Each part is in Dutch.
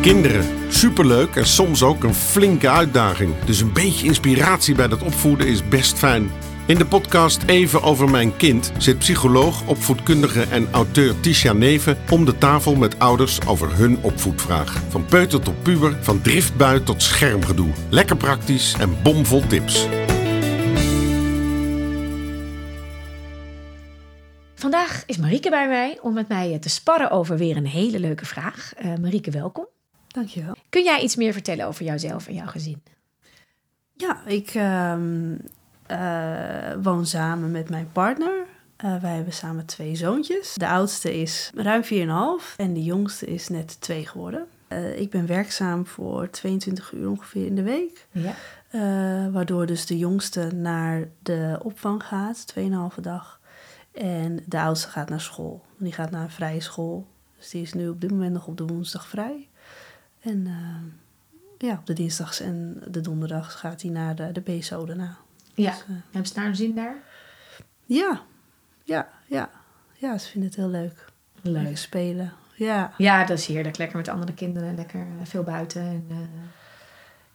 Kinderen, superleuk en soms ook een flinke uitdaging. Dus een beetje inspiratie bij dat opvoeden is best fijn. In de podcast Even over mijn kind zit psycholoog, opvoedkundige en auteur Tisha Neven om de tafel met ouders over hun opvoedvraag. Van peuter tot puber, van driftbui tot schermgedoe. Lekker praktisch en bomvol tips. Vandaag is Marieke bij mij om met mij te sparren over weer een hele leuke vraag. Uh, Marieke, welkom. Dankjewel. Kun jij iets meer vertellen over jouzelf en jouw gezin? Ja, ik uh, uh, woon samen met mijn partner. Uh, wij hebben samen twee zoontjes. De oudste is ruim 4,5 en de jongste is net 2 geworden. Uh, ik ben werkzaam voor 22 uur ongeveer in de week. Ja. waardoor dus de jongste naar de opvang gaat, 2,5 dag. En de oudste gaat naar school. Die gaat naar een vrije school. Dus die is nu op dit moment nog op de woensdag vrij. En ja, op de dinsdags en de donderdags gaat hij naar de, de BSO daarna. Ja, dus, uh, hebben ze daar een zin daar? Ja, ja, ja. Ja, ze vinden het heel leuk. Leuk. spelen, ja. Ja, dat is heerlijk. Lekker met andere kinderen, lekker veel buiten. En, uh...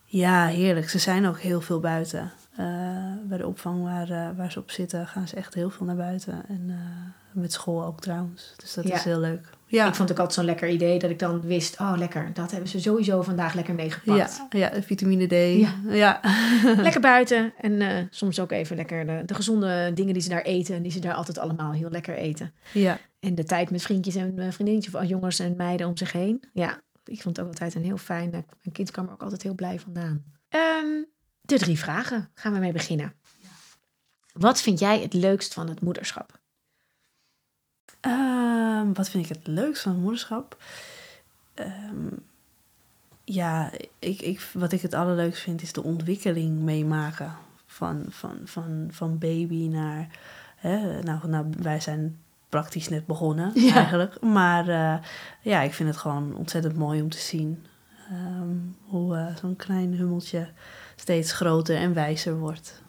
Ja, heerlijk. Ze zijn ook heel veel buiten. Uh, bij de opvang waar, waar ze op zitten gaan ze echt heel veel naar buiten. En met school ook trouwens. Dus dat Ja. is heel leuk. Ja, Ik vond het ook altijd zo'n lekker idee dat ik dan wist, oh lekker, dat hebben ze sowieso vandaag lekker meegepakt. ja, ja, vitamine D. Ja. ja. Lekker buiten en eh, soms ook even lekker de, de gezonde dingen die ze daar eten, die ze daar altijd allemaal heel lekker eten. ja. En de tijd met vriendjes en eh, vriendinnetjes of jongens en meiden om zich heen. Ja, ik vond het ook altijd een heel fijn. eh, Mijn kind kwam er ook altijd heel blij vandaan. Ehm, de drie vragen gaan we mee beginnen. Wat vind jij het leukst van het moederschap? Ehm, wat vind ik het leukst van het moederschap? Ehm, ja, ik, ik, wat ik het allerleukst vind is de ontwikkeling meemaken. Van, van, van, van baby naar... Hè, nou, nou, wij zijn praktisch net begonnen Ja. eigenlijk. Maar eh, ja, ik vind het gewoon ontzettend mooi om te zien. ehm, hoe eh, zo'n klein hummeltje steeds groter en wijzer wordt.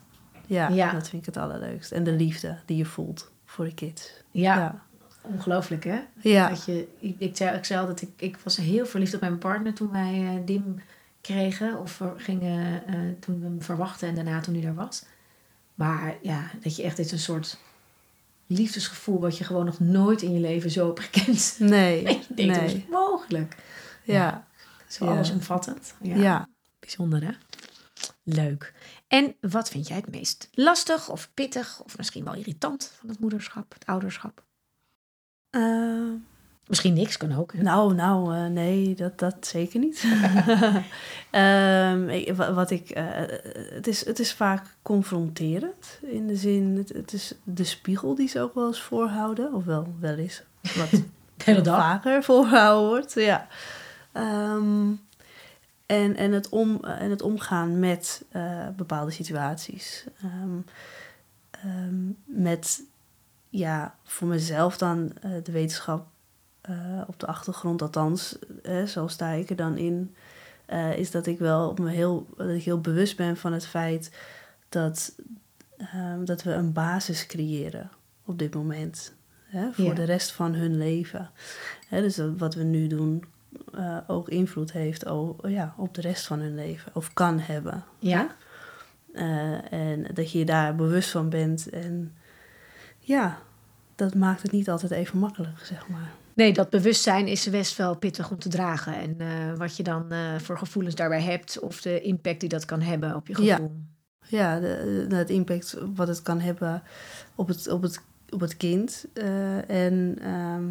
Ja, Ja. dat vind ik het allerleukst. En de liefde die je voelt voor de kids. Ja, ja. Ongelooflijk hè? Ja. Dat je, ik, ik, zei, ik zei altijd, ik, ik was heel verliefd op mijn partner toen wij eh, Dim kregen. Of gingen, eh, toen we hem verwachten en daarna toen hij er was. Maar ja, dat je echt dit is een soort liefdesgevoel wat je gewoon nog nooit in je leven zo hebt gekend. Nee, is nee. mogelijk? Ja, Zo Ja. allesomvattend. Ja. ja. Bijzonder hè? Leuk. En wat vind jij het meest lastig of pittig of misschien wel irritant van het moederschap, het ouderschap? Eh, Misschien niks kan ook. Hè? nou, nou, eh, nee, dat, dat zeker niet. Ehm, ik- wa- wat ik, eh, het, is, het is vaak confronterend. In de zin, het, het is de spiegel die ze ook wel eens voorhouden. Of wel, wel eens. Wat de hele dag. vaker voorgehouden wordt. Ja. Ehm, en, en, het om, en het omgaan met bepaalde situaties. Ehm, met, ja, voor mezelf dan eh, de wetenschap eh, op de achtergrond, althans, eh, zo sta ik er dan in, is dat ik wel op me heel, dat ik heel bewust ben van het feit dat, ehm, dat we een basis creëren op dit moment. Hè, voor Ja. de rest van hun leven. Hè, dus dat wat we nu doen ook invloed heeft o- ja, op de rest van hun leven. Of kan hebben. Ja? En dat je je daar bewust van bent. En ja, dat maakt het niet altijd even makkelijk, zeg maar. Nee, dat bewustzijn is best wel pittig om te dragen. En eh, wat je dan eh, voor gevoelens daarbij hebt, of de impact die dat kan hebben op je Ja. gevoel. Ja, de, de- het impact wat het kan hebben op het, op het, op het kind. Eh, en ehm,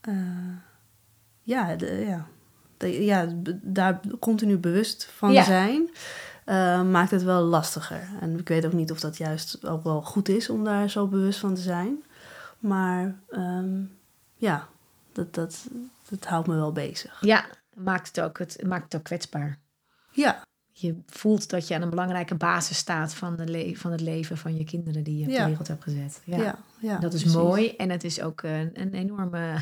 eh, ja, de, ja, ja, daar continu bewust van Ja. zijn, eh, maakt het wel lastiger. En ik weet ook niet of dat juist ook wel goed is om daar zo bewust van te zijn. Maar ehm, ja, dat, dat, dat houdt me wel bezig. Ja, maakt het ook, het maakt het ook kwetsbaar. Ja, Je voelt dat je aan een belangrijke basis staat van, de le- van het leven van je kinderen die je op Ja. de wereld hebt gezet. Ja. ja, ja, dat is precies. mooi en het is ook een, een enorme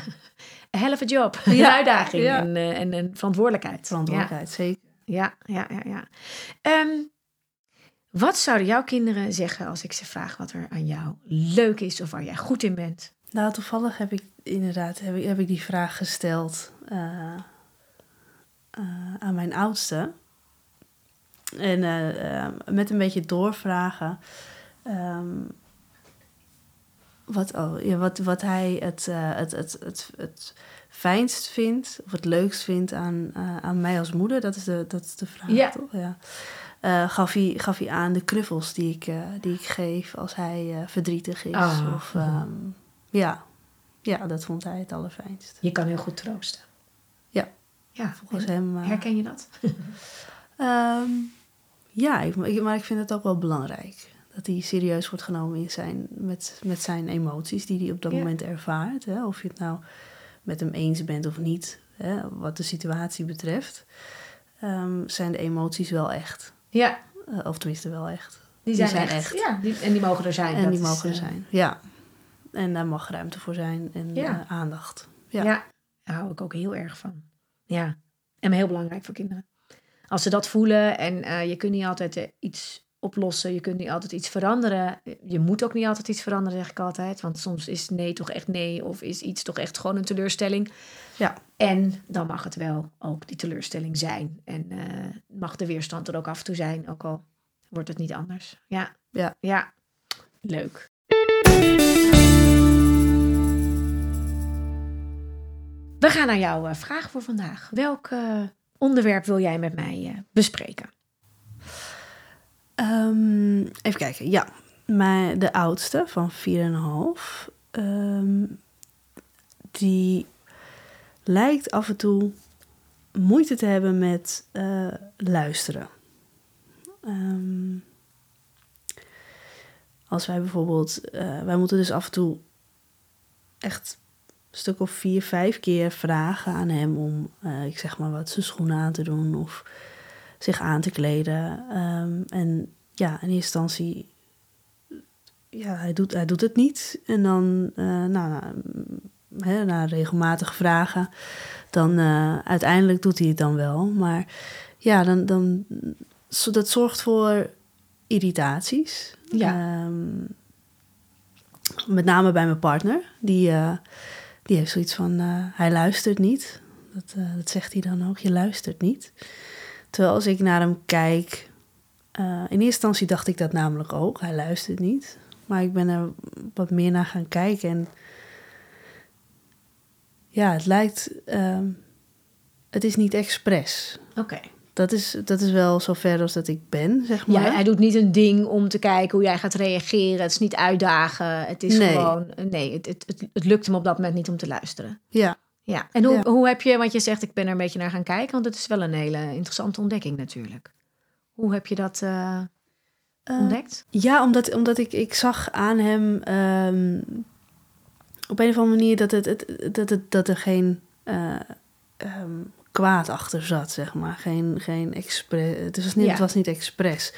hell of a job. Een uitdaging en, eh, en een verantwoordelijkheid. Verantwoordelijkheid, zeker. Ja, ja, ja, ja. Ehm, wat zouden jouw kinderen zeggen als ik ze vraag wat er aan jou leuk is of waar jij goed in bent? Nou, toevallig heb ik inderdaad heb ik, heb ik die vraag gesteld. eh, eh, aan mijn oudste. En eh, met een beetje doorvragen. ehm, wat, oh, ja, wat, wat hij het, eh, het, het, het, het fijnst vindt, of het leukst vindt aan, eh, aan mij als moeder. Dat is de, dat is de vraag, Ja. toch? Ja. Eh, gaf, hij, gaf hij aan de knuffels die ik, die ik geef als hij verdrietig is. Ah. Of, ehm, ja. ja, dat vond hij het allerfijnst. Je kan heel goed troosten. Ja. Ja, Volgens hem... herken je dat? Ehm, ja, ik- maar ik vind het ook wel belangrijk. Dat hij serieus wordt genomen in zijn, met, met zijn emoties die hij op dat Ja. moment ervaart. Hè? Of je het nou met hem eens bent of niet, hè? wat de situatie betreft. ehm, zijn de emoties wel echt. Ja, Eh, of tenminste wel echt. die zijn, echt. Ja, die, en die mogen er zijn. en dat die is, mogen er eh, zijn, ja. En daar mag ruimte voor zijn en Ja. eh, aandacht. Ja. Ja. daar hou ik ook heel erg van. Ja, en heel belangrijk voor kinderen. Als ze dat voelen en je kunt niet altijd iets oplossen, je kunt niet altijd iets veranderen. Je moet ook niet altijd iets veranderen, zeg ik altijd. Want soms is nee toch echt nee of is iets toch echt gewoon een teleurstelling. Ja. En dan mag het wel ook die teleurstelling zijn. En eh, mag de weerstand er ook af en toe zijn, ook al wordt het niet anders. Ja. Ja. Ja. Leuk. We gaan naar jouw eh, vraag voor vandaag. Welk eh, onderwerp wil jij met mij bespreken? Ehm, even kijken, ja. Mijn, de oudste van 4,5, ehm die lijkt af en toe moeite te hebben met eh, luisteren. Ehm, als wij bijvoorbeeld, eh, wij moeten dus af en toe echt een stuk of vier, vijf keer vragen aan hem om, eh, ik zeg maar wat, zijn schoenen aan te doen of zich aan te kleden. Ehm, en ja, in eerste instantie, ja, hij doet, hij doet het niet. En dan, eh, nou, hè, na regelmatig vragen, dan eh, uiteindelijk doet hij het dan wel. Maar ja, dan, dan, dat zorgt voor irritaties. Ja. Ehm, met name bij mijn partner. Die, eh, die heeft zoiets van, hij luistert niet. Dat, dat zegt hij dan ook, je luistert niet. Terwijl als ik naar hem kijk... eh, in eerste instantie dacht ik dat namelijk ook. Hij luistert niet. Maar ik ben er wat meer naar gaan kijken. En ja, het lijkt... ehm, het is niet expres. Oké. Dat is, dat is wel zover als dat ik ben, zeg maar. Ja, hij doet niet een ding om te kijken hoe jij gaat reageren. Het is niet uitdagen. Het is Nee. gewoon... Nee, het, het, het, het lukt hem op dat moment niet om te luisteren. ja. Ja. En hoe, Ja. hoe heb je... Want je zegt, ik ben er een beetje naar gaan kijken. Want het is wel een hele interessante ontdekking natuurlijk. Hoe heb je dat eh, Eh, ontdekt? Ja, omdat, omdat ik, ik zag aan hem ehm, op een of andere manier dat, het, het, dat, het, dat er geen eh, ehm, kwaad achter zat, zeg maar. Geen, geen expres. Het was, niet, Ja. het was niet expres.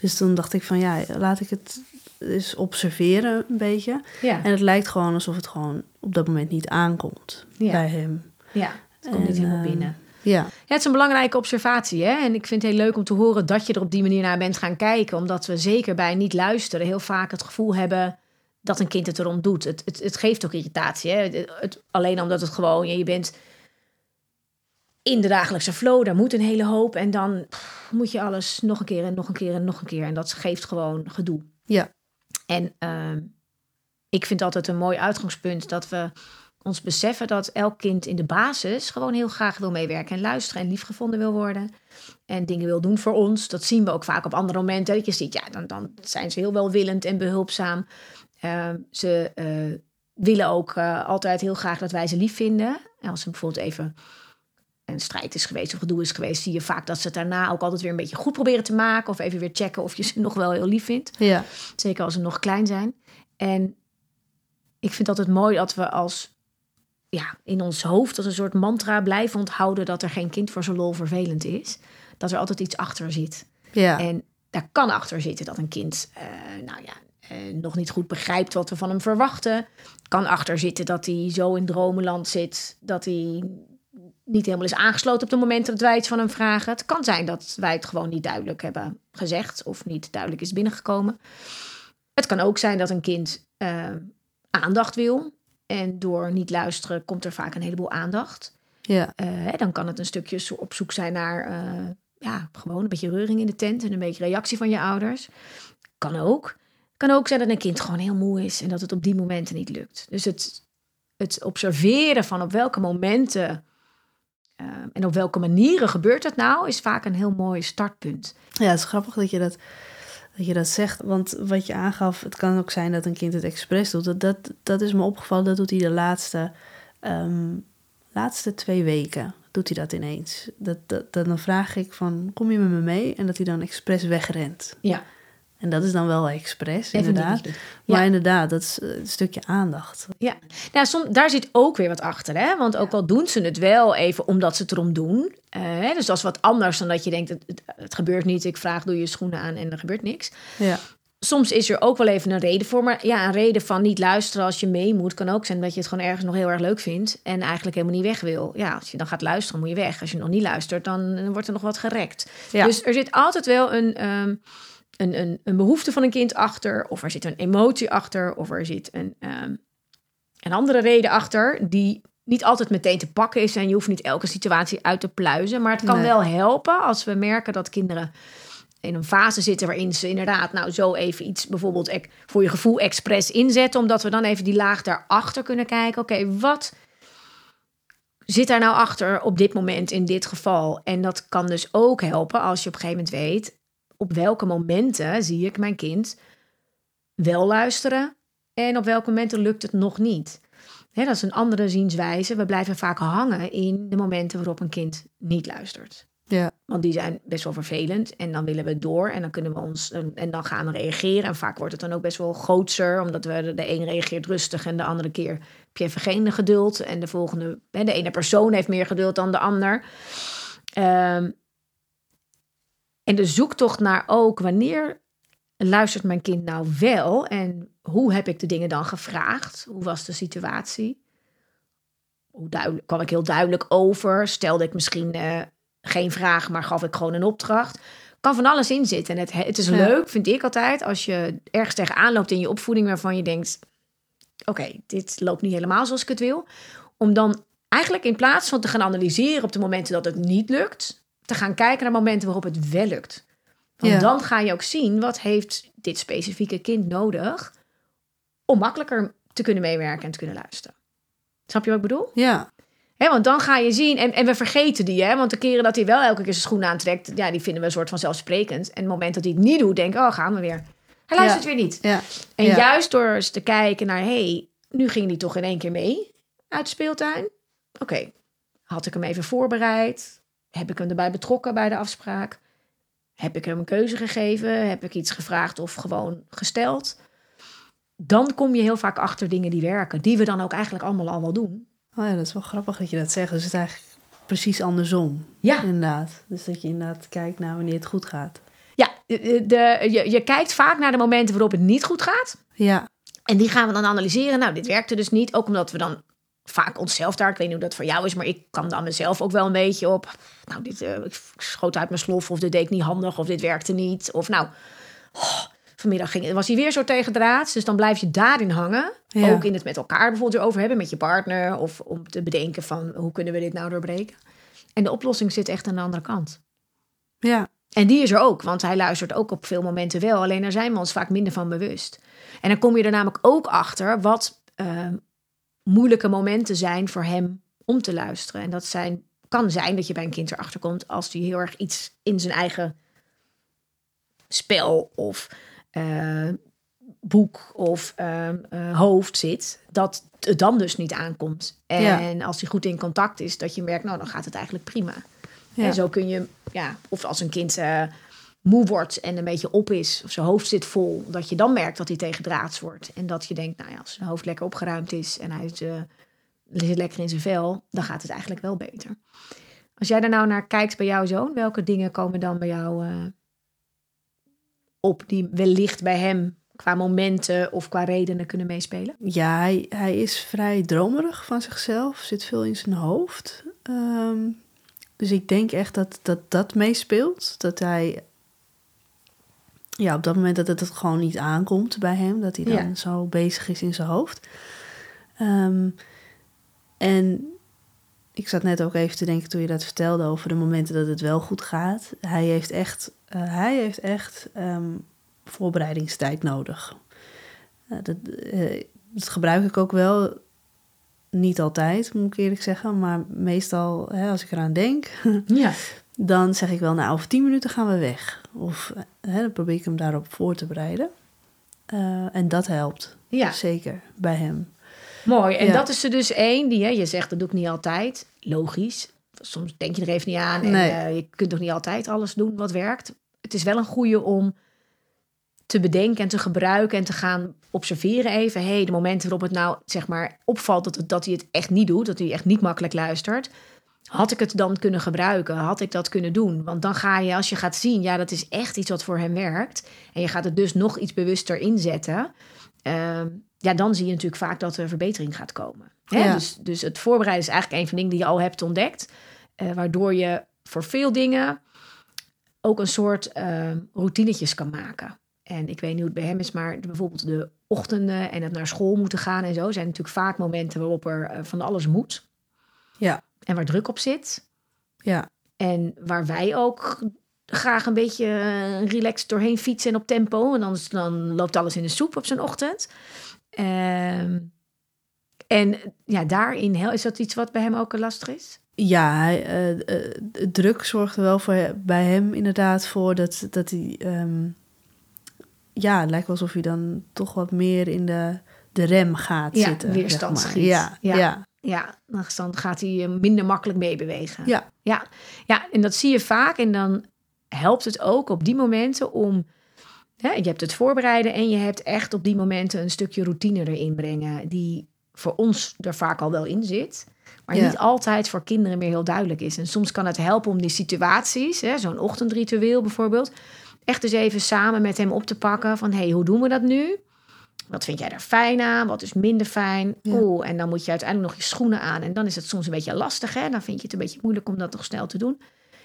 Dus toen dacht ik van ja, laat ik het eens observeren een beetje. Ja. En het lijkt gewoon alsof het gewoon op dat moment niet aankomt Ja. bij hem. ja. Het komt niet helemaal ehm, binnen. Ja, Ja, het is een belangrijke observatie. Hè? En ik vind het heel leuk om te horen dat je er op die manier naar bent gaan kijken. Omdat we zeker bij niet luisteren heel vaak het gevoel hebben dat een kind het erom doet. Het, het, het geeft ook irritatie. Hè? Het, het- alleen omdat het gewoon, je bent in de dagelijkse flow, daar moet een hele hoop. En dan pff, moet je alles nog een keer en nog een keer en nog een keer. En dat geeft gewoon gedoe. ja, En ehm, ik vind altijd een mooi uitgangspunt dat we ons beseffen dat elk kind in de basis gewoon heel graag wil meewerken en luisteren en liefgevonden wil worden. En dingen wil doen voor ons. Dat zien we ook vaak op andere momenten. Dat je ziet, ja, dan, dan zijn ze heel welwillend en behulpzaam. Ehm, ze eh, willen ook eh, altijd heel graag dat wij ze lief vinden. En als er bijvoorbeeld even een strijd is geweest of gedoe is geweest, zie je vaak dat ze het daarna ook altijd weer een beetje goed proberen te maken. Of even weer checken of je ze nog wel heel lief vindt. ja, Zeker als ze nog klein zijn. En ik vind altijd mooi dat we als ja, in ons hoofd als een soort mantra blijven onthouden dat er geen kind voor zijn lol vervelend is. Dat er altijd iets achter zit. ja, En daar kan achter zitten dat een kind eh, nou ja, eh, nog niet goed begrijpt wat we van hem verwachten. Kan achter zitten dat hij zo in dromenland zit dat hij niet helemaal is aangesloten op de momenten dat wij iets van hem vragen. Het kan zijn dat wij het gewoon niet duidelijk hebben gezegd of niet duidelijk is binnengekomen. Het kan ook zijn dat een kind eh, aandacht wil. En door niet luisteren komt er vaak een heleboel aandacht. Ja. Eh, dan kan het een stukje op zoek zijn naar eh, ja, gewoon een beetje reuring in de tent en een beetje reactie van je ouders. Kan ook. Kan ook zijn dat een kind gewoon heel moe is en dat het op die momenten niet lukt. Dus het, het observeren van op welke momenten eh, en op welke manieren gebeurt het nou, is vaak een heel mooi startpunt. Ja, het is grappig dat je dat, dat je dat zegt. Want wat je aangaf, het kan ook zijn dat een kind het expres doet. Dat, dat, dat is me opgevallen, dat doet hij de laatste, ehm, laatste twee weken. Doet hij dat ineens. Dat, dat, dat, dan vraag ik van, kom je met me mee? En dat hij dan expres wegrent. Ja, En dat is dan wel expres, inderdaad. niet. Maar Ja. inderdaad, dat is eh, een stukje aandacht. Ja, nou, som, daar zit ook weer wat achter. Hè? Want ook al doen ze het wel even omdat ze het erom doen. eh, hè, dus dat is wat anders dan dat je denkt, het, het, gebeurt niet. Ik vraag, doe je schoenen aan en er gebeurt niks. Ja, Soms is er ook wel even een reden voor. Maar ja, een reden van niet luisteren als je mee moet... kan ook zijn dat je het gewoon ergens nog heel erg leuk vindt... en eigenlijk helemaal niet weg wil. Ja, als je dan gaat luisteren, moet je weg. Als je nog niet luistert, dan eh, wordt er nog wat gerekt. Ja. Dus er zit altijd wel een, ehm, een, een, een behoefte van een kind achter... of er zit een emotie achter... of er zit een, ehm, een andere reden achter... die niet altijd meteen te pakken is... en je hoeft niet elke situatie uit te pluizen. Maar het kan Nee. wel helpen als we merken dat kinderen in een fase zitten waarin ze inderdaad nou zo even iets bijvoorbeeld voor je gevoel expres inzetten, omdat we dan even die laag daarachter kunnen kijken. Oké, wat zit daar nou achter op dit moment in dit geval? En dat kan dus ook helpen als je op een gegeven moment weet op welke momenten zie ik mijn kind wel luisteren en op welke momenten lukt het nog niet. Dat is een andere zienswijze. We blijven vaak hangen in de momenten waarop een kind niet luistert. ja, Want die zijn best wel vervelend. En dan willen we door. En dan kunnen we ons. En dan gaan we reageren. En vaak wordt het dan ook best wel grootser. Omdat we de een reageert rustig. En de andere keer heb je even geen geduld. En de volgende. De ene persoon heeft meer geduld dan de ander. Ehm, en de zoektocht naar ook wanneer luistert mijn kind nou wel? En hoe heb ik de dingen dan gevraagd? Hoe was de situatie? Hoe duidelijk, kwam ik heel duidelijk over? Stelde ik misschien eh, geen vraag, maar gaf ik gewoon een opdracht? Kan van alles in zitten. En het, het is Ja. leuk, vind ik altijd, als je ergens tegenaan loopt in je opvoeding waarvan je denkt: oké, dit loopt niet helemaal zoals ik het wil. Om dan eigenlijk in plaats van te gaan analyseren op de momenten dat het niet lukt, te gaan kijken naar momenten waarop het wel lukt. Want Ja. dan ga je ook zien wat heeft dit specifieke kind nodig om makkelijker te kunnen meewerken en te kunnen luisteren. Snap je wat ik bedoel? ja, Hè, want dan ga je zien, en, en we vergeten die, hè? want de keren dat hij wel elke keer zijn schoen aantrekt, ja, die vinden we een soort van zelfsprekend. En het moment dat hij het niet doet, denken, oh, gaan we weer. Hij luistert weer niet. ja, En Ja. juist door eens te kijken naar, hey, nu ging hij toch in één keer mee uit de speeltuin. Oké, had ik hem even voorbereid? Heb ik hem erbij betrokken bij de afspraak? Heb ik hem een keuze gegeven? Heb ik iets gevraagd of gewoon gesteld? Dan kom je heel vaak achter dingen die werken, die we dan ook eigenlijk allemaal al wel doen. Oh ja, dat is wel grappig dat je dat zegt. Dus het is eigenlijk precies andersom. Ja, Inderdaad. Dus dat je inderdaad kijkt naar wanneer het goed gaat. ja de, je, je kijkt vaak naar de momenten waarop het niet goed gaat. Ja, En die gaan we dan analyseren. Nou, dit werkte dus niet. Ook omdat we dan vaak onszelf daar, ik weet niet hoe dat voor jou is, maar ik kan dan mezelf ook wel een beetje op. Nou, dit eh, ik schoot uit mijn slof, of dit deed ik niet handig, of dit werkte niet. Of nou, oh, vanmiddag ging, was hij weer zo tegen draads. Dus dan blijf je daarin hangen. Ja. Ook in het met elkaar bijvoorbeeld erover hebben, met je partner. Of om te bedenken van hoe kunnen we dit nou doorbreken. En de oplossing zit echt aan de andere kant. ja, En die is er ook, want hij luistert ook op veel momenten wel. Alleen daar zijn we ons vaak minder van bewust. En dan kom je er namelijk ook achter wat eh, moeilijke momenten zijn voor hem om te luisteren. En dat zijn, kan zijn dat je bij een kind erachter komt als hij heel erg iets in zijn eigen spel of eh, boek of eh, eh, hoofd zit, dat het dan dus niet aankomt. En als hij goed in contact is, dat je merkt, nou dan gaat het eigenlijk prima. Ja. En zo kun je, ja, of als een kind eh, moe wordt en een beetje op is, of zijn hoofd zit vol, dat je dan merkt dat hij tegen draads wordt. En dat je denkt, nou ja, als zijn hoofd lekker opgeruimd is en hij eh, zit lekker in zijn vel, dan gaat het eigenlijk wel beter. Als jij daar nou naar kijkt bij jouw zoon, welke dingen komen dan bij jou eh, op die wellicht bij hem qua momenten of qua redenen kunnen meespelen? ja hij, hij is vrij dromerig van zichzelf. Zit veel in zijn hoofd. Ehm, dus ik denk echt dat dat, dat meespeelt. Dat hij... Ja, op dat moment dat het het gewoon niet aankomt bij hem. Dat hij dan Ja. zo bezig is in zijn hoofd. Ehm, en ik zat net ook even te denken toen je dat vertelde over de momenten dat het wel goed gaat. Hij heeft echt, eh, hij heeft echt ehm, voorbereidingstijd nodig. Uh, dat, uh, dat gebruik ik ook wel. Niet altijd, moet ik eerlijk zeggen. Maar meestal, hè, als ik eraan denk, Ja. Dan zeg ik wel, nou, over tien minuten gaan we weg. Of hè, dan probeer ik hem daarop voor te bereiden. Uh, en dat helpt. Ja. Zeker bij hem. Mooi. En Ja. dat is er dus één die, hè, je zegt dat doe ik niet altijd. Logisch. Soms denk je er even niet aan. En Nee. eh, je kunt toch niet altijd alles doen wat werkt. Het is wel een goede om te bedenken en te gebruiken en te gaan observeren even. hey, de momenten waarop het nou zeg maar opvalt dat, het, dat hij het echt niet doet. Dat hij echt niet makkelijk luistert. Had ik het dan kunnen gebruiken? Had ik dat kunnen doen? Want dan ga je, als je gaat zien, ja, dat is echt iets wat voor hem werkt. En je gaat het dus nog iets bewuster inzetten. Ehm, ja, dan zie je natuurlijk vaak dat er verbetering gaat komen. Hè? Ja. Dus, dus het voorbereiden is eigenlijk een van de dingen die je al hebt ontdekt. eh, waardoor je voor veel dingen ook een soort eh, routinetjes kan maken. En ik weet niet hoe het bij hem is, maar bijvoorbeeld de ochtenden en het naar school moeten gaan en zo zijn natuurlijk vaak momenten waarop er eh, van alles moet. Ja. En waar druk op zit. Ja, En waar wij ook graag een beetje eh, relaxed doorheen fietsen en op tempo. En anders dan loopt alles in de soep op zijn ochtend. Ehm, en ja, daarin is dat iets wat bij hem ook lastig is? ja de druk zorgt er wel voor, bij hem inderdaad voor dat, dat hij... ehm, ja, het lijkt wel alsof hij dan toch wat meer in de, de rem gaat Ja, zitten. weerstand zeg maar. schiet. Ja, Ja. ja. Ja, dan gaat hij eh, minder makkelijk meebewegen. Ja. Ja. ja, en dat zie je vaak. En dan helpt het ook op die momenten om... Hè, je hebt het voorbereiden en je hebt echt op die momenten een stukje routine erin brengen... die voor ons er vaak al wel in zit... maar Ja. niet altijd voor kinderen meer heel duidelijk is. En soms kan het helpen om die situaties, zo'n ochtendritueel bijvoorbeeld... echt eens even samen met hem op te pakken van... hé, hey, hoe doen we dat nu? Wat vind jij er fijn aan? Wat is minder fijn? Ja. Oeh, en dan moet je uiteindelijk nog je schoenen aan. En dan is het soms een beetje lastig, hè? Dan vind je het een beetje moeilijk om dat nog snel te doen.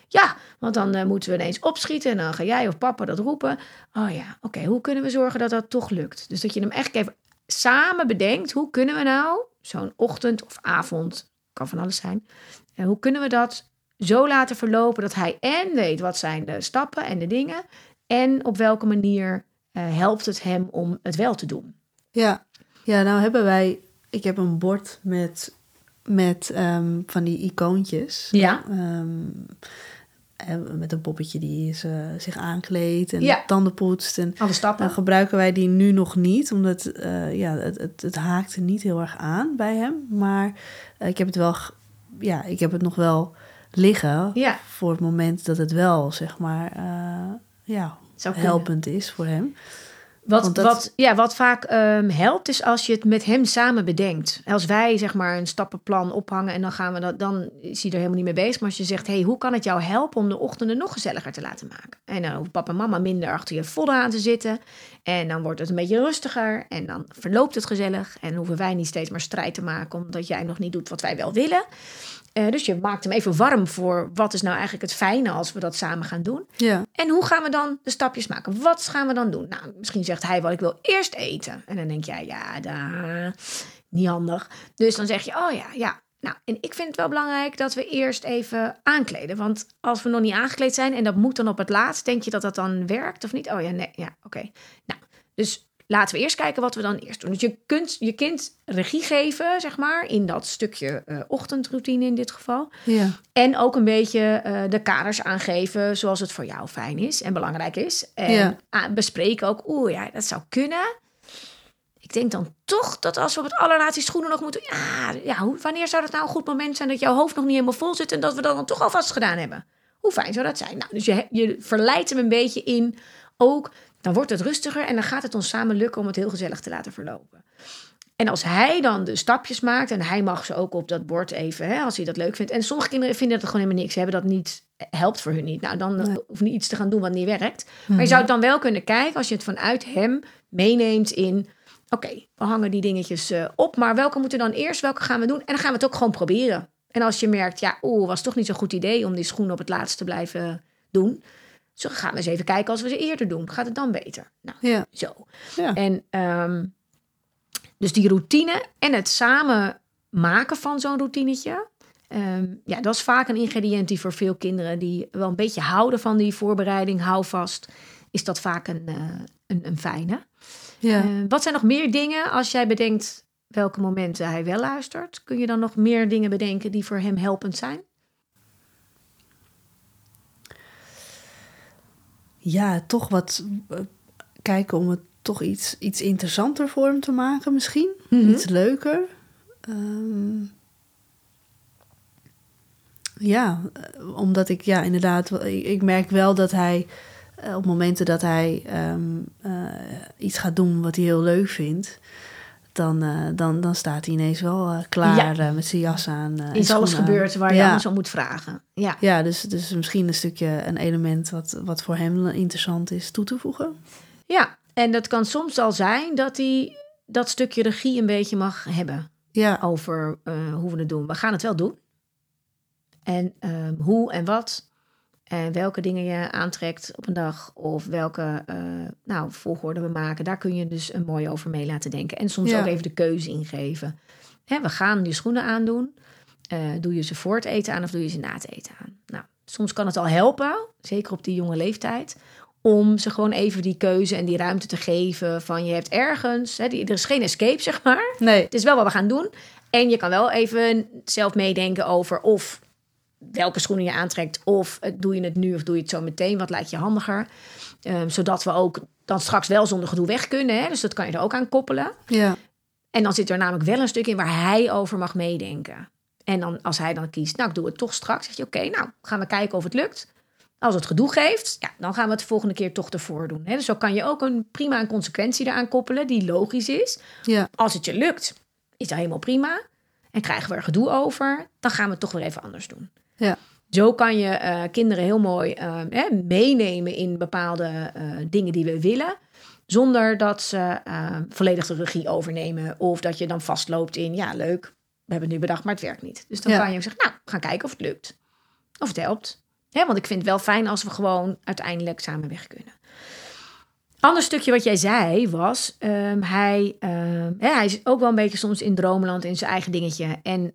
Ja, want dan eh, moeten we ineens opschieten en dan ga jij of papa dat roepen. Oh ja, oké, hoe kunnen we zorgen dat dat toch lukt? Dus dat je hem echt even samen bedenkt. Hoe kunnen we nou zo'n ochtend of avond, kan van alles zijn. En hoe kunnen we dat zo laten verlopen dat hij en weet wat zijn de stappen en de dingen. En op welke manier eh, helpt het hem om het wel te doen. Ja. ja, nou hebben wij... Ik heb een bord met, met ehm, van die icoontjes. Ja. En met een poppetje die zich aankleedt en Ja. tanden poetst. En Alle stappen. dan gebruiken wij die nu nog niet, omdat eh, ja, het, het, het haakte niet heel erg aan bij hem. Maar eh, ik heb het wel, ja, ik heb het nog wel liggen Ja. voor het moment dat het wel, zeg maar, eh, ja, Zou helpend is voor hem. Wat, dat- wat, ja, wat vaak ehm, helpt is als je het met hem samen bedenkt. Als wij zeg maar een stappenplan ophangen en dan gaan we dat, dan is hij er helemaal niet mee bezig. Maar als je zegt, hey, hoe kan het jou helpen om de ochtenden nog gezelliger te laten maken? En dan hoeft papa en mama minder achter je vodden aan te zitten. En dan wordt het een beetje rustiger en dan verloopt het gezellig. En hoeven wij niet steeds maar strijd te maken omdat jij nog niet doet wat wij wel willen. Eh, dus je maakt hem even warm voor wat is nou eigenlijk het fijne als we dat samen gaan doen. Ja, En hoe gaan we dan de stapjes maken? Wat gaan we dan doen? Nou, misschien zegt hij wel, ik wil eerst eten. En dan denk jij, ja, daar, niet handig. Dus dan zeg je, oh ja, ja. Nou, en ik vind het wel belangrijk dat we eerst even aankleden. Want als we nog niet aangekleed zijn en dat moet dan op het laatst, denk je dat dat dan werkt of niet? Oh ja, nee, ja, oké. Nou, dus laten we eerst kijken wat we dan eerst doen. Dus je kunt je kind regie geven, zeg maar, in dat stukje eh, ochtendroutine in dit geval. ja, En ook een beetje eh, de kaders aangeven zoals het voor jou fijn is en belangrijk is. En Ja. bespreken ook, oeh ja, dat zou kunnen. Ik denk dan toch dat als we op het allerlaatste schoenen nog moeten... Ja, ja wanneer zou dat nou een goed moment zijn dat jouw hoofd nog niet helemaal vol zit... en dat we dat dan toch alvast gedaan hebben? Hoe fijn zou dat zijn? Nou, dus je, je verleidt hem een beetje in ook... Dan wordt het rustiger en dan gaat het ons samen lukken om het heel gezellig te laten verlopen. En als hij dan de stapjes maakt en hij mag ze ook op dat bord even, hè, als hij dat leuk vindt. En sommige kinderen vinden dat gewoon helemaal niks, hebben dat niet, helpt voor hun niet. Nou, dan Nee. hoef je niet iets te gaan doen wat niet werkt. Maar je zou het dan wel kunnen kijken als je het vanuit hem meeneemt in, oké, we hangen die dingetjes eh, op, maar welke moeten dan eerst, welke gaan we doen? En dan gaan we het ook gewoon proberen. En als je merkt, ja, oeh, was toch niet zo'n goed idee om die schoenen op het laatst te blijven doen. Zo gaan we eens even kijken als we ze eerder doen. Gaat het dan beter? Nou, ja, zo. Ja. En ehm, dus die routine en het samen maken van zo'n routinetje. Ehm, ja, dat is vaak een ingrediënt die voor veel kinderen die wel een beetje houden van die voorbereiding, hou vast, is dat vaak een, eh, een, een fijne. Ja. Eh, wat zijn nog meer dingen als jij bedenkt welke momenten hij wel luistert? Kun je dan nog meer dingen bedenken die voor hem helpend zijn? Ja, toch wat eh, kijken om het toch iets, iets interessanter voor hem te maken misschien. Mhm. Iets leuker. Ehm, ja, eh, omdat ik, ja, inderdaad, ik, ik merk wel dat hij eh, op momenten dat hij ehm, eh, iets gaat doen wat hij heel leuk vindt, dan, eh, dan, dan staat hij ineens wel eh, klaar eh, met zijn jas aan. Is alles gebeurd waar je Ja. anders om moet vragen? Ja. Ja, dus, dus misschien een stukje, een element wat, wat voor hem interessant is toe te voegen. ja, en dat kan soms al zijn dat hij dat stukje regie een beetje mag hebben. Ja, over hoe we het doen. We gaan het wel doen. En hoe en wat. En welke dingen je aantrekt op een dag. Of welke eh, nou, volgorde we maken. Daar kun je dus een mooi over mee laten denken. En soms Ja. ook even de keuze ingeven. Hè, we gaan je schoenen aandoen. Eh, doe je ze voor het eten aan of doe je ze na het eten aan? Nou, soms kan het al helpen. Zeker op die jonge leeftijd. Om ze gewoon even die keuze en die ruimte te geven. Van je hebt ergens. Hè, die, er is geen escape, zeg maar. nee. Het is wel wat we gaan doen. En je kan wel even zelf meedenken over of welke schoenen je aantrekt. Of doe je het nu of doe je het zo meteen. Wat lijkt je handiger? Ehm, zodat we ook dan straks wel zonder gedoe weg kunnen. Hè? Dus dat kan je er ook aan koppelen. Ja, En dan zit er namelijk wel een stuk in waar hij over mag meedenken. En dan, als hij dan kiest, nou ik doe het toch straks. Zeg je, oké, nou gaan we kijken of het lukt. Als het gedoe geeft, ja, dan gaan we het de volgende keer toch ervoor doen. Hè? Dus zo kan je ook een prima een consequentie eraan koppelen die logisch is. ja, Als het je lukt, is dat helemaal prima. En krijgen we er gedoe over, dan gaan we het toch weer even anders doen. Ja. Zo kan je eh, kinderen heel mooi eh, hè, meenemen in bepaalde eh, dingen die we willen. Zonder dat ze eh, volledig de regie overnemen. Of dat je dan vastloopt in, ja leuk, we hebben het nu bedacht, maar het werkt niet. Dus dan Ja. kan je ook zeggen, nou, we gaan kijken of het lukt. Of het helpt. Hè, want ik vind het wel fijn als we gewoon uiteindelijk samen weg kunnen. Ander stukje wat jij zei was, ehm, hij, ehm, hij is ook wel een beetje soms in droomland in zijn eigen dingetje. En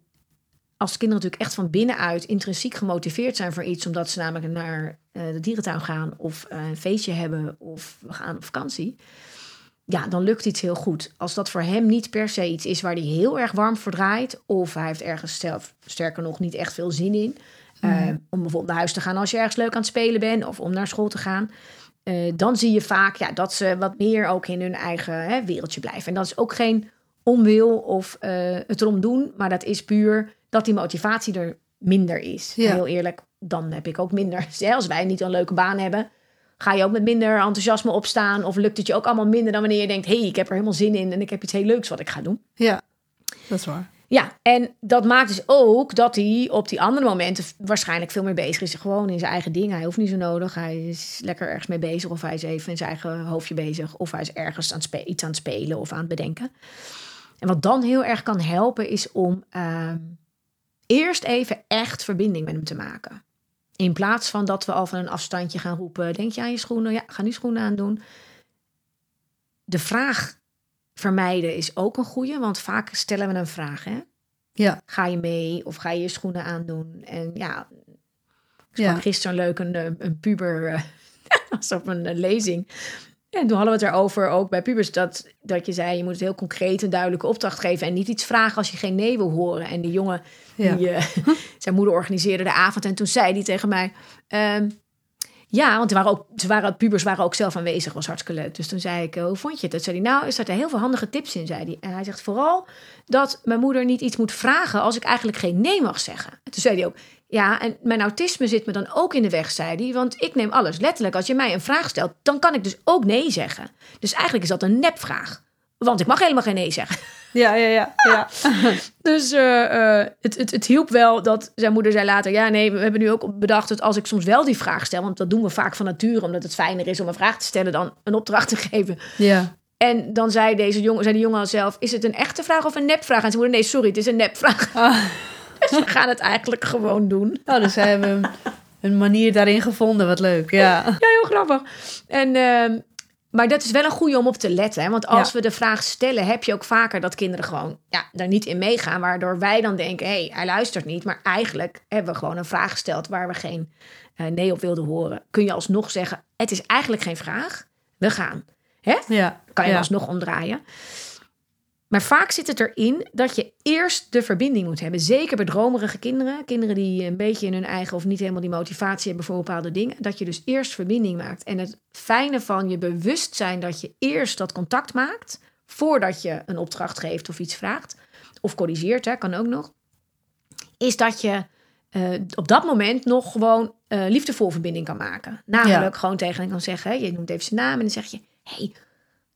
als kinderen natuurlijk echt van binnenuit intrinsiek gemotiveerd zijn voor iets, omdat ze namelijk naar eh, de dierentuin gaan of eh, een feestje hebben of we gaan op vakantie, ja, dan lukt iets heel goed. Als dat voor hem niet per se iets is waar hij heel erg warm voor draait, of hij heeft ergens zelf, sterker nog, niet echt veel zin in, eh, om bijvoorbeeld naar huis te gaan als je ergens leuk aan het spelen bent, of om naar school te gaan. dan zie je vaak ja, dat ze wat meer ook in hun eigen hè, wereldje blijven. En dat is ook geen onwil of het erom doen, maar dat is puur dat die motivatie er minder is. Ja. Heel eerlijk, dan heb ik ook minder. Als wij niet een leuke baan hebben, ga je ook met minder enthousiasme opstaan. Of lukt het je ook allemaal minder dan wanneer je denkt: hé, hey, ik heb er helemaal zin in en ik heb iets heel leuks wat ik ga doen. Ja, dat is waar. Ja, en dat maakt dus ook dat hij op die andere momenten waarschijnlijk veel meer bezig is. Gewoon in zijn eigen dingen. Hij hoeft niet zo nodig. Hij is lekker ergens mee bezig. Of hij is even in zijn eigen hoofdje bezig. Of hij is ergens aan iets aan het spelen of aan het bedenken. En wat dan heel erg kan helpen is om ehm, eerst even echt verbinding met hem te maken. In plaats van dat we al van een afstandje gaan roepen: Denk je aan je schoenen? Ja, ga nu schoenen aandoen. De vraag vermijden is ook een goede, want vaak stellen we een vraag. Hè? Ja, Ga je mee of ga je je schoenen aandoen? En ja, ik Ja. gisteren leuk een, een puber, was op een eh, lezing. En toen hadden we het erover, ook bij pubers, dat, dat je zei... je moet het heel concreet een duidelijke opdracht geven... en niet iets vragen als je geen nee wil horen. En die jongen, Ja. die, eh, zijn moeder organiseerde de avond... en toen zei die tegen mij... ehm, ja, want er waren ook, ze waren, pubers waren ook zelf aanwezig, was hartstikke leuk. Dus toen zei ik, eh, hoe vond je het? Toen zei hij, nou, er zaten heel veel handige tips in, zei hij. En hij zegt vooral dat mijn moeder niet iets moet vragen als ik eigenlijk geen nee mag zeggen. En toen zei hij ook, ja, en mijn autisme zit me dan ook in de weg, zei hij. Want ik neem alles letterlijk. Als je mij een vraag stelt, dan kan ik dus ook nee zeggen. Dus eigenlijk is dat een nepvraag. Want ik mag helemaal geen nee zeggen. ja, ja, ja. ja. Dus eh, eh, het, het, het hielp wel dat zijn moeder zei later... ja, nee, we hebben nu ook bedacht dat als ik soms wel die vraag stel... want dat doen we vaak van nature, omdat het fijner is om een vraag te stellen... dan een opdracht te geven. ja. En dan zei, deze jongen, zei die jongen al zelf... is het een echte vraag of een nepvraag? En zijn moeder, nee, sorry, het is een nepvraag. Ah. Dus we gaan het eigenlijk gewoon doen. Oh, dus zij hebben een manier daarin gevonden. Wat leuk, ja. Ja, heel grappig. En, ehm, Maar dat is wel een goede om op te letten. Hè? Want als we de vraag stellen, heb je ook vaker dat kinderen gewoon ja, daar niet in meegaan. Waardoor wij dan denken, hé, hey, hij luistert niet. Maar eigenlijk hebben we gewoon een vraag gesteld waar we geen uh, nee op wilden horen. Kun je alsnog zeggen, het is eigenlijk geen vraag. We gaan. Hè? Ja. Kan je ja. alsnog omdraaien. Maar vaak zit het erin dat je eerst de verbinding moet hebben. Zeker bij dromerige kinderen. Kinderen die een beetje in hun eigen of niet helemaal die motivatie hebben voor bepaalde dingen. Dat je dus eerst verbinding maakt. En het fijne van je bewustzijn dat je eerst dat contact maakt. Voordat je een opdracht geeft of iets vraagt. Of corrigeert, hè, kan ook nog. Is dat je uh, op dat moment nog gewoon uh, liefdevol verbinding kan maken. Namelijk ja. gewoon tegen hen kan zeggen. Je noemt even zijn naam en dan zeg je... Hey,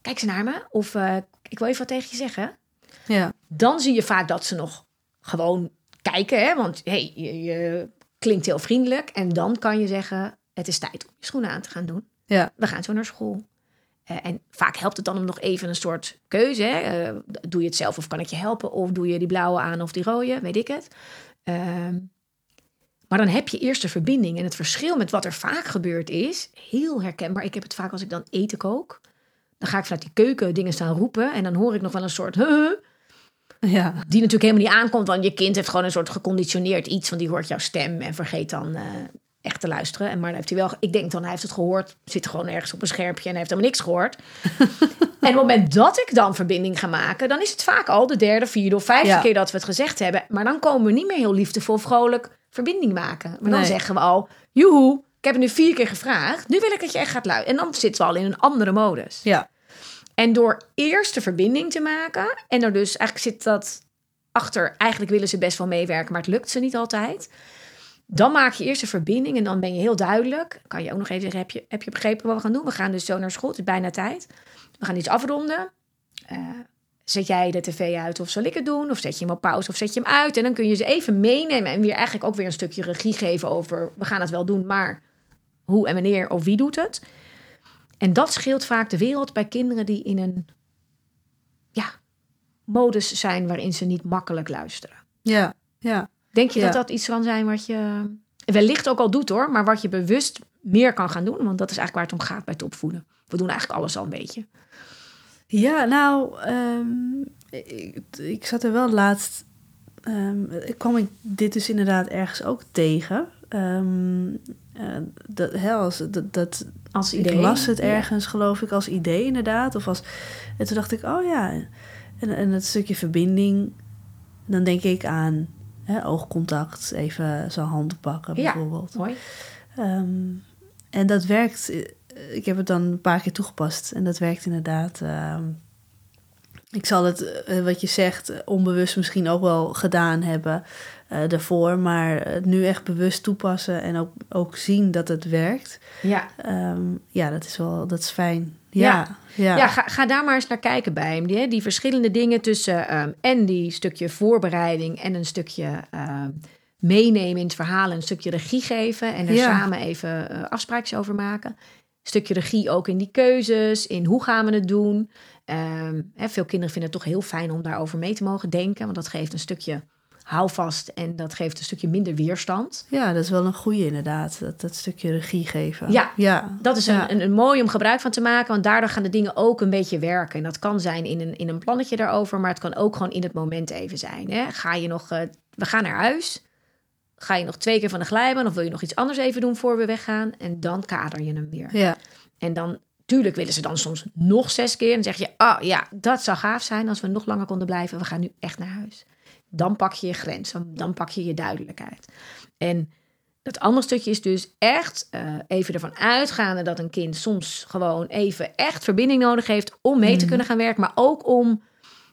kijk ze naar me. Of uh, ik wil even wat tegen je zeggen. Ja. Dan zie je vaak dat ze nog gewoon kijken. Hè? Want hey, je, je, klinkt heel vriendelijk. En dan kan je zeggen, het is tijd om je schoenen aan te gaan doen. Ja. We gaan zo naar school. Uh, en vaak helpt het dan om nog even een soort keuze. Hè? Uh, doe je het zelf of kan ik je helpen? Of doe je die blauwe aan of die rode? Weet ik het. Uh, maar dan heb je eerst de verbinding. En het verschil met wat er vaak gebeurd is, heel herkenbaar. Ik heb het vaak als ik dan eten kook. Dan ga ik vanuit die keuken dingen staan roepen. En dan hoor ik nog wel een soort... Huh, ja. Die natuurlijk helemaal niet aankomt. Want je kind heeft gewoon een soort geconditioneerd iets. Want die hoort jouw stem en vergeet dan uh, echt te luisteren. En maar dan heeft hij wel... Ik denk dan, hij heeft het gehoord. Zit gewoon ergens op een schermpje en hij heeft helemaal niks gehoord. en op het moment dat ik dan verbinding ga maken... dan is het vaak al de derde, vierde of vijfde ja. keer dat we het gezegd hebben. Maar dan komen we niet meer heel liefdevol, vrolijk verbinding maken. Maar dan Nee. zeggen we al... Joehoe, ik heb het nu vier keer gevraagd. Nu wil ik dat je echt gaat luisteren. En dan zitten we al in een andere modus. Ja. En door eerst de verbinding te maken... en er dus eigenlijk zit dat achter... eigenlijk willen ze best wel meewerken... maar het lukt ze niet altijd... Dan maak je eerst een verbinding en dan ben je heel duidelijk. Kan je ook nog even zeggen, heb je, heb je begrepen wat we gaan doen? We gaan dus zo naar school, het is bijna tijd. We gaan iets afronden. Uh, zet jij de tv uit of zal ik het doen? Of zet je hem op pauze of zet je hem uit? En dan kun je ze even meenemen en weer eigenlijk ook weer een stukje regie geven over... we gaan het wel doen, maar hoe en wanneer of wie doet het? En dat scheelt vaak de wereld bij kinderen die in een ja, modus zijn... waarin ze niet makkelijk luisteren. Ja, ja. Denk je Ja. dat dat iets kan zijn wat je wellicht ook al doet hoor, maar wat je bewust meer kan gaan doen? Want dat is eigenlijk waar het om gaat bij het opvoeden. We doen eigenlijk alles al een beetje. Ja, nou, ehm, ik, ik zat er wel laatst. ik kwam ik dit dus inderdaad ergens ook tegen. Ehm, eh, dat, hè, als, dat, dat, Als ik idee. las het Ja. ergens, geloof ik, als idee inderdaad. Of als, en toen dacht ik, oh ja. En, en het stukje verbinding, dan denk ik aan hè, oogcontact, even zijn hand pakken Ja. bijvoorbeeld. Mooi. Ehm, en dat werkt. eh, Ik heb het dan een paar keer toegepast en dat werkt inderdaad. ehm, ik zal het, eh, wat je zegt, onbewust misschien ook wel gedaan hebben daarvoor, maar het nu echt bewust toepassen en ook, ook zien dat het werkt. Ja, Ehm, ja, dat is wel, dat is fijn. Ja, ja. ja. ga, ga daar maar eens naar kijken bij hem. Die, die verschillende dingen tussen ehm, en die stukje voorbereiding en een stukje ehm, meenemen in het verhaal, en een stukje regie geven en er Ja. samen even eh, afspraakjes over maken. Een stukje regie ook in die keuzes, in hoe gaan we het doen. Ehm, hè, veel kinderen vinden het toch heel fijn om daarover mee te mogen denken, want dat geeft een stukje houvast en dat geeft een stukje minder weerstand. Ja, dat is wel een goede inderdaad, dat, dat stukje regie geven. Ja. ja. Dat is Ja. een, een, een mooi om gebruik van te maken, want daardoor gaan de dingen ook een beetje werken. En dat kan zijn in een, in een plannetje daarover, maar het kan ook gewoon in het moment even zijn. Hè? Ga je nog, eh, we gaan naar huis. Ga je nog twee keer van de glijbaan of wil je nog iets anders even doen voor we weggaan? En dan kader je hem weer. Ja, En dan, tuurlijk willen ze dan soms nog zes keer. En dan zeg je, ah ja, dat zou gaaf zijn als we nog langer konden blijven. We gaan nu echt naar huis. Dan pak je je grens, dan- pak je je duidelijkheid. En het andere stukje is dus echt eh, even ervan uitgaande dat een kind soms gewoon even echt verbinding nodig heeft om mee te kunnen gaan werken. Maar ook om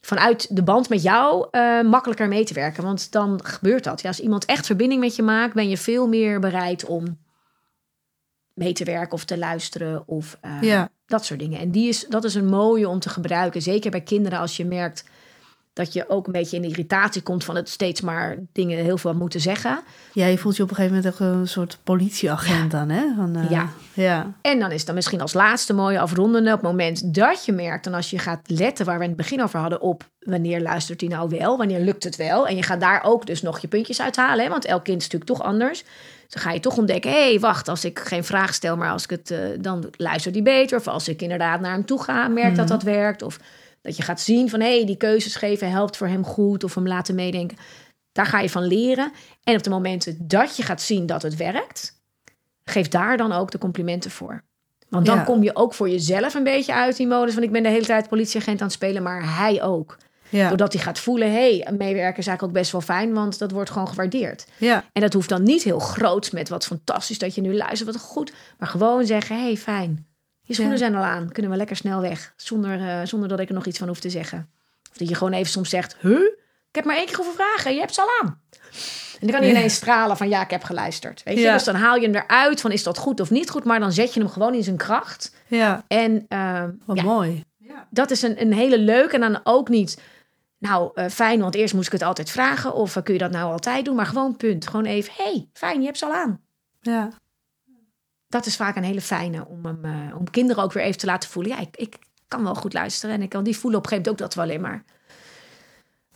vanuit de band met jou eh, makkelijker mee te werken. Want dan gebeurt dat. Ja, als iemand echt verbinding met je maakt, ben je veel meer bereid om mee te werken of te luisteren of eh, Ja. dat soort dingen. En die is, dat is een mooie om te gebruiken. Zeker bij kinderen als je merkt dat je ook een beetje in irritatie komt van het steeds maar dingen heel veel moeten zeggen. Ja, je voelt je op een gegeven moment ook een soort politieagent dan, hè? Van, eh, Ja. Ja. En dan is dan misschien als laatste mooie afrondende op het moment dat je merkt, en als je gaat letten waar we in het begin over hadden, op wanneer luistert hij nou wel, wanneer lukt het wel. En je gaat daar ook dus nog je puntjes uithalen, hè, want elk kind is natuurlijk toch anders. Dan ga je toch ontdekken, hé, hey, wacht, als ik geen vraag stel, maar als ik het, eh, dan luistert hij beter. Of als ik inderdaad naar hem toe ga, merk dat dat werkt. Of dat je gaat zien van, hé, hey, die keuzes geven helpt voor hem goed. Of hem laten meedenken. Daar ga je van leren. En op de momenten dat je gaat zien dat het werkt, geef daar dan ook de complimenten voor. Want dan Ja. kom je ook voor jezelf een beetje uit die modus. Want ik ben de hele tijd politieagent aan het spelen, maar hij ook. Ja. Doordat hij gaat voelen, hé, hey, een meewerker is eigenlijk ook best wel fijn, want dat wordt gewoon gewaardeerd. ja. En dat hoeft dan niet heel groot met wat fantastisch dat je nu luistert, wat goed. Maar gewoon zeggen, hé, hey, fijn. Je schoenen Ja. zijn al aan, kunnen we lekker snel weg. Zonder, eh, zonder dat ik er nog iets van hoef te zeggen. Of dat je gewoon even soms zegt, huh? Ik heb maar één keer hoeven vragen, je hebt ze al aan. En dan kan hij Ja. ineens stralen van, ja, ik heb geluisterd. Weet je? Ja. Dus dan haal je hem eruit van, is dat goed of niet goed? Maar dan zet je hem gewoon in zijn kracht. ja. En eh, Wat ja, mooi. dat is een, een hele leuke. En dan ook niet, nou eh, fijn, want eerst moest ik het altijd vragen. Of eh, kun je dat nou altijd doen? Maar gewoon punt. Gewoon even, hey, fijn, je hebt ze al aan. Ja. Dat is vaak een hele fijne om, hem, eh, om kinderen ook weer even te laten voelen. Ja, ik, ik kan wel goed luisteren. En ik kan die voelen op een gegeven moment ook dat wel alleen maar.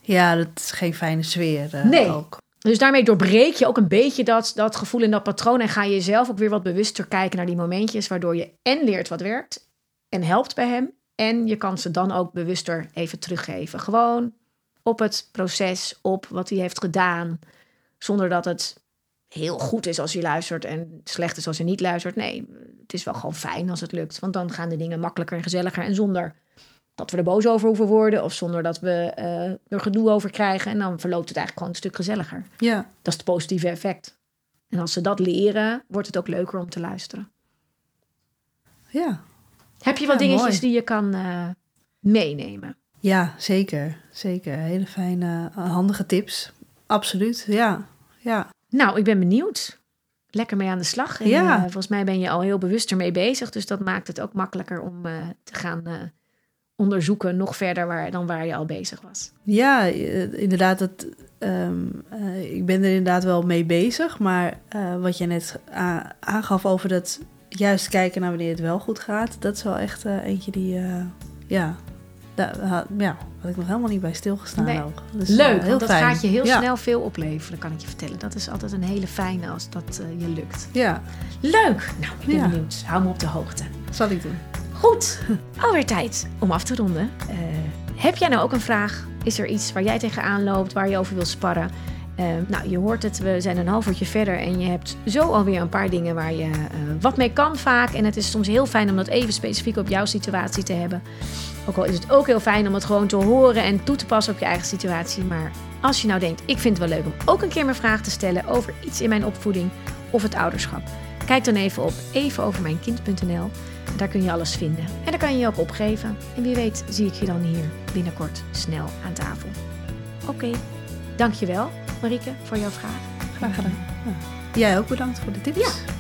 Ja, dat is geen fijne sfeer eh, Nee. ook. Dus daarmee doorbreek je ook een beetje dat, dat gevoel en dat patroon. En ga je zelf ook weer wat bewuster kijken naar die momentjes. Waardoor je en leert wat werkt en helpt bij hem. En je kan ze dan ook bewuster even teruggeven. Gewoon op het proces, op wat hij heeft gedaan. Zonder dat het heel goed is als hij luistert en slecht is als hij niet luistert. Nee, het is wel gewoon fijn als het lukt. Want dan gaan de dingen makkelijker en gezelliger. En zonder dat we er boos over hoeven worden. Of zonder dat we eh, er gedoe over krijgen. En dan verloopt het eigenlijk gewoon een stuk gezelliger. Ja. Dat is het positieve effect. En als ze dat leren, wordt het ook leuker om te luisteren. Ja. Heb je wat Ja, dingetjes mooi. die je kan eh, meenemen? Ja, zeker. Zeker. Hele fijne, handige tips. Absoluut. Ja. Ja. Nou, ik ben benieuwd. Lekker mee aan de slag. En, Ja. eh, volgens mij ben je al heel bewust ermee bezig. Dus dat maakt het ook makkelijker om eh, te gaan eh, onderzoeken nog verder waar, dan waar je al bezig was. Ja, inderdaad. Het, ehm, eh, ik ben er inderdaad wel mee bezig. Maar wat je net aangaf over dat juist kijken naar wanneer het wel goed gaat. Dat is wel echt eentje die, ja, daar ja, had ik nog helemaal niet bij stilgestaan Nee. ook. Dus, Leuk, heel dat fijn. gaat je heel Ja. snel veel opleveren, kan ik je vertellen. Dat is altijd een hele fijne als dat eh, je lukt. Ja, Leuk! Nou, ik ben Ja. benieuwd. Hou me op de hoogte. zal ik doen. Goed, alweer tijd om af te ronden. Eh, heb jij nou ook een vraag? Is er iets waar jij tegenaan loopt, waar je over wil sparren? Eh, nou, je hoort het, we zijn een half uurtje verder en je hebt zo alweer een paar dingen waar je wat mee kan vaak. En het is soms heel fijn om dat even specifiek op jouw situatie te hebben. Ook al is het ook heel fijn om het gewoon te horen en toe te passen op je eigen situatie. Maar als je nou denkt, ik vind het wel leuk om ook een keer mijn vraag te stellen over iets in mijn opvoeding of het ouderschap. Kijk dan even op evenovermijnkind.nl. Daar kun je alles vinden. En daar kan je je ook opgeven. En wie weet zie ik je dan hier binnenkort snel aan tafel. Oké, dankjewel Marieke voor jouw vraag. Graag gedaan. Ja. Jij ook bedankt voor de tips. Ja.